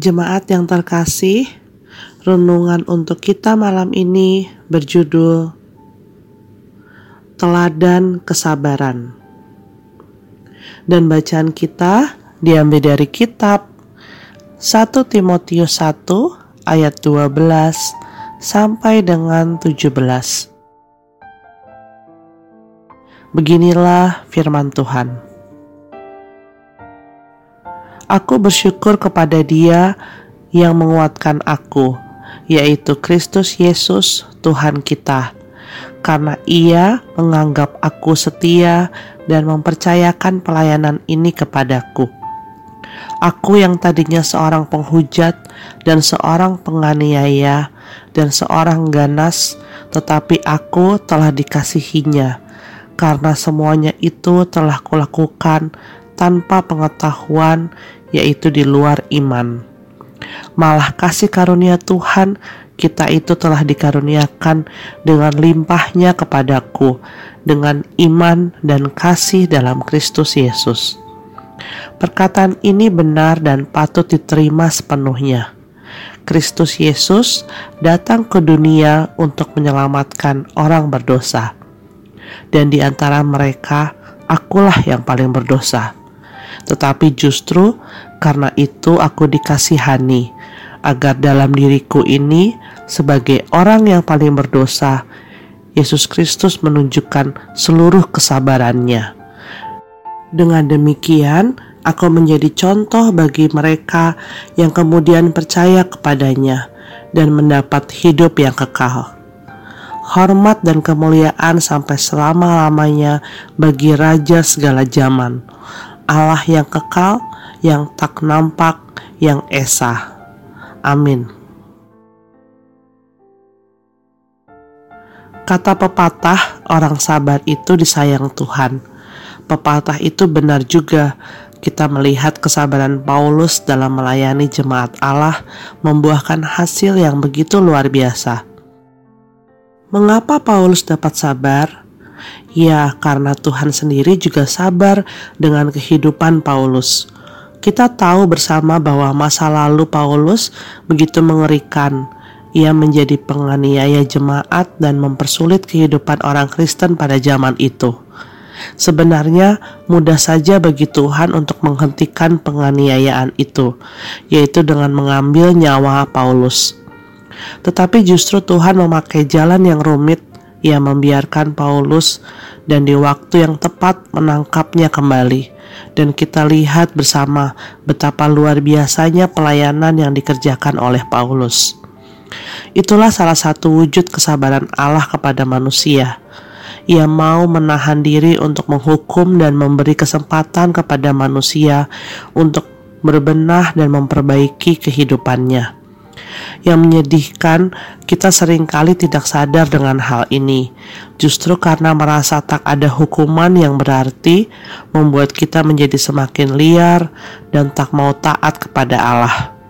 Jemaat yang terkasih, renungan untuk kita malam ini berjudul Teladan Kesabaran. Dan bacaan kita diambil dari kitab 1 Timotius 1 ayat 12 sampai dengan 17. Beginilah firman Tuhan. Aku bersyukur kepada Dia yang menguatkan aku, yaitu Kristus Yesus, Tuhan kita, karena Ia menganggap aku setia dan mempercayakan pelayanan ini kepadaku. Aku yang tadinya seorang penghujat dan seorang penganiaya dan seorang ganas, tetapi aku telah dikasihinya, karena semuanya itu telah kulakukan tanpa pengetahuan yaitu di luar iman. Malah kasih karunia Tuhan kita itu telah dikaruniakan dengan limpahnya kepadaku dengan iman dan kasih dalam Kristus Yesus. Perkataan ini benar dan patut diterima sepenuhnya. Kristus Yesus datang ke dunia untuk menyelamatkan orang berdosa. Dan di antara mereka, akulah yang paling berdosa tetapi justru karena itu aku dikasihani, agar dalam diriku ini, sebagai orang yang paling berdosa, Yesus Kristus menunjukkan seluruh kesabarannya. Dengan demikian, aku menjadi contoh bagi mereka yang kemudian percaya kepadanya dan mendapat hidup yang kekal. Hormat dan kemuliaan sampai selama-lamanya bagi Raja segala zaman, Allah yang kekal, yang tak nampak, yang esa. Amin. Kata pepatah, orang sabar itu disayang Tuhan. Pepatah itu benar juga. Kita melihat kesabaran Paulus dalam melayani jemaat Allah membuahkan hasil yang begitu luar biasa. Mengapa Paulus dapat sabar? Ya, karena Tuhan sendiri juga sabar dengan kehidupan Paulus. Kita tahu bersama bahwa masa lalu Paulus begitu mengerikan. Ia menjadi penganiaya jemaat dan mempersulit kehidupan orang Kristen pada zaman itu. Sebenarnya mudah saja bagi Tuhan untuk menghentikan penganiayaan itu, yaitu dengan mengambil nyawa Paulus. Tetapi justru Tuhan memakai jalan yang rumit ia membiarkan Paulus dan di waktu yang tepat menangkapnya kembali. Dan kita lihat bersama betapa luar biasanya pelayanan yang dikerjakan oleh Paulus. Itulah salah satu wujud kesabaran Allah kepada manusia. Ia mau menahan diri untuk menghukum dan memberi kesempatan kepada manusia untuk berbenah dan memperbaiki kehidupannya. Yang menyedihkan, kita sering kali tidak sadar dengan hal ini. Justru karena merasa tak ada hukuman yang berarti, membuat kita menjadi semakin liar dan tak mau taat kepada Allah.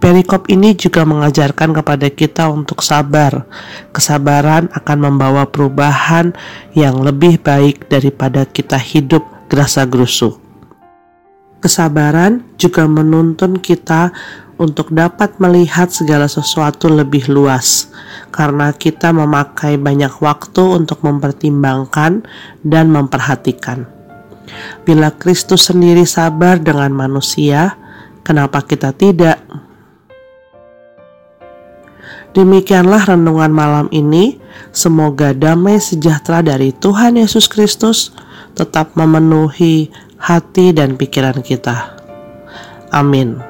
Perikop ini juga mengajarkan kepada kita untuk sabar. Kesabaran akan membawa perubahan yang lebih baik daripada kita hidup gerasa gerusu. Kesabaran juga menuntun kita untuk dapat melihat segala sesuatu lebih luas, karena kita memakai banyak waktu untuk mempertimbangkan dan memperhatikan. Bila Kristus sendiri sabar dengan manusia, kenapa kita tidak? Demikianlah renungan malam ini. Semoga damai sejahtera dari Tuhan Yesus Kristus tetap memenuhi hati dan pikiran kita. Amin.